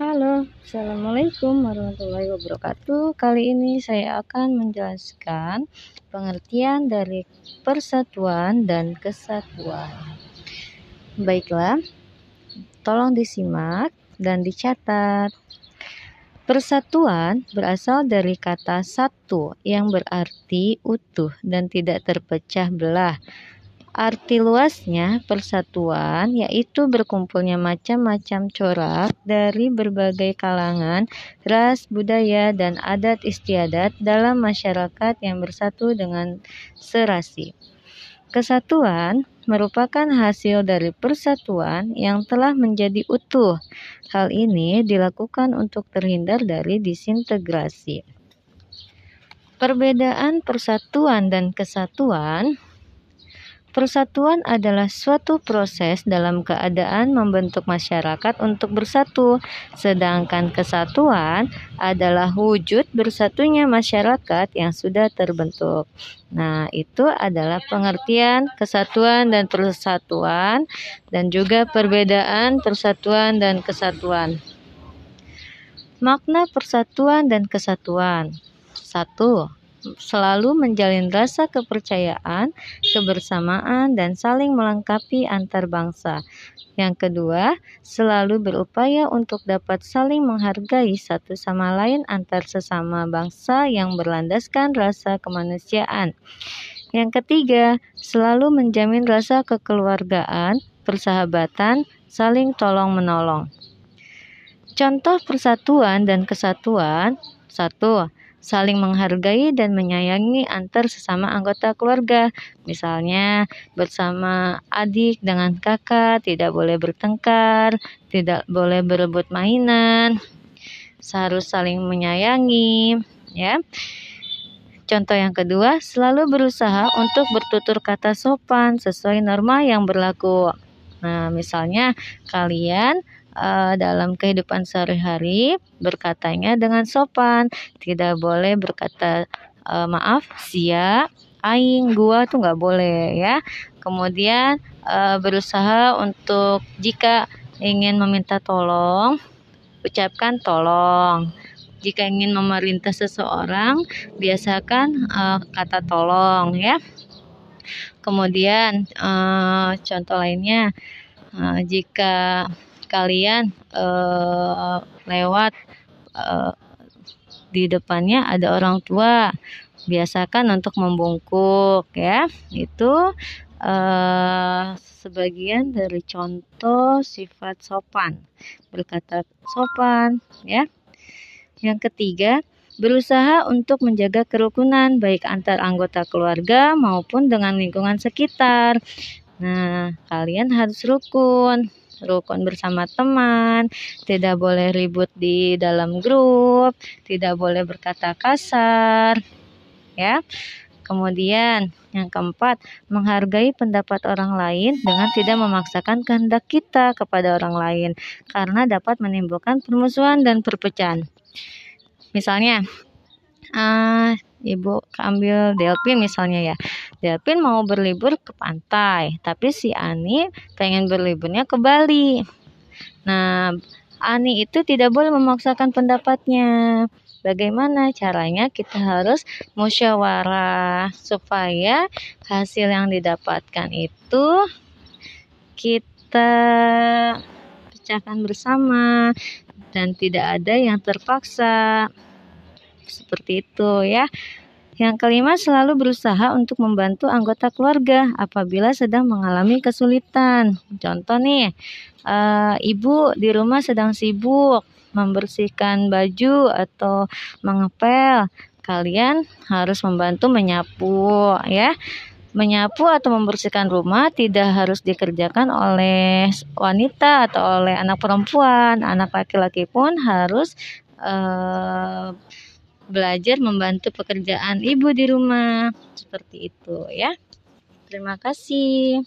Halo, Assalamualaikum warahmatullahi wabarakatuh. Kali ini saya akan menjelaskan pengertian dari persatuan dan kesatuan. Baiklah, tolong disimak dan dicatat. Persatuan berasal dari kata satu yang berarti utuh dan tidak terpecah belah Arti luasnya persatuan yaitu berkumpulnya macam-macam corak dari berbagai kalangan, ras, budaya, dan adat istiadat dalam masyarakat yang bersatu dengan serasi. Kesatuan merupakan hasil dari persatuan yang telah menjadi utuh. Hal ini dilakukan untuk terhindar dari disintegrasi. Perbedaan persatuan dan kesatuan Persatuan adalah suatu proses dalam keadaan membentuk masyarakat untuk bersatu, sedangkan kesatuan adalah wujud bersatunya masyarakat yang sudah terbentuk. Nah, itu adalah pengertian kesatuan dan persatuan, dan juga perbedaan persatuan dan kesatuan. Makna persatuan dan kesatuan: satu selalu menjalin rasa kepercayaan, kebersamaan, dan saling melengkapi antar bangsa. Yang kedua, selalu berupaya untuk dapat saling menghargai satu sama lain antar sesama bangsa yang berlandaskan rasa kemanusiaan. Yang ketiga, selalu menjamin rasa kekeluargaan, persahabatan, saling tolong-menolong. Contoh persatuan dan kesatuan: satu, saling menghargai dan menyayangi antar sesama anggota keluarga. Misalnya, bersama adik dengan kakak tidak boleh bertengkar, tidak boleh berebut mainan, harus saling menyayangi, ya. Contoh yang kedua, selalu berusaha untuk bertutur kata sopan sesuai norma yang berlaku. Nah, misalnya kalian uh, dalam kehidupan sehari-hari berkatanya dengan sopan, tidak boleh berkata uh, maaf, sia, aing, gua tuh nggak boleh ya. Kemudian uh, berusaha untuk jika ingin meminta tolong, ucapkan tolong. Jika ingin memerintah seseorang, biasakan uh, kata tolong ya. Kemudian uh, contoh lainnya, uh, jika kalian uh, lewat uh, di depannya ada orang tua. Biasakan untuk membungkuk ya. Itu uh, sebagian dari contoh sifat sopan berkata sopan ya. Yang ketiga berusaha untuk menjaga kerukunan baik antar anggota keluarga maupun dengan lingkungan sekitar. Nah kalian harus rukun rukun bersama teman, tidak boleh ribut di dalam grup, tidak boleh berkata kasar, ya. Kemudian, yang keempat, menghargai pendapat orang lain dengan tidak memaksakan kehendak kita kepada orang lain, karena dapat menimbulkan permusuhan dan perpecahan. Misalnya, uh, ibu ambil Delpin misalnya ya Delpin mau berlibur ke pantai tapi si Ani pengen berliburnya ke Bali. Nah Ani itu tidak boleh memaksakan pendapatnya. Bagaimana caranya kita harus musyawarah supaya hasil yang didapatkan itu kita pecahkan bersama dan tidak ada yang terpaksa. Seperti itu ya. Yang kelima, selalu berusaha untuk membantu anggota keluarga apabila sedang mengalami kesulitan. Contoh nih, uh, ibu di rumah sedang sibuk membersihkan baju atau mengepel. Kalian harus membantu menyapu ya. Menyapu atau membersihkan rumah tidak harus dikerjakan oleh wanita atau oleh anak perempuan. Anak laki-laki pun harus uh, belajar membantu pekerjaan ibu di rumah seperti itu ya. Terima kasih.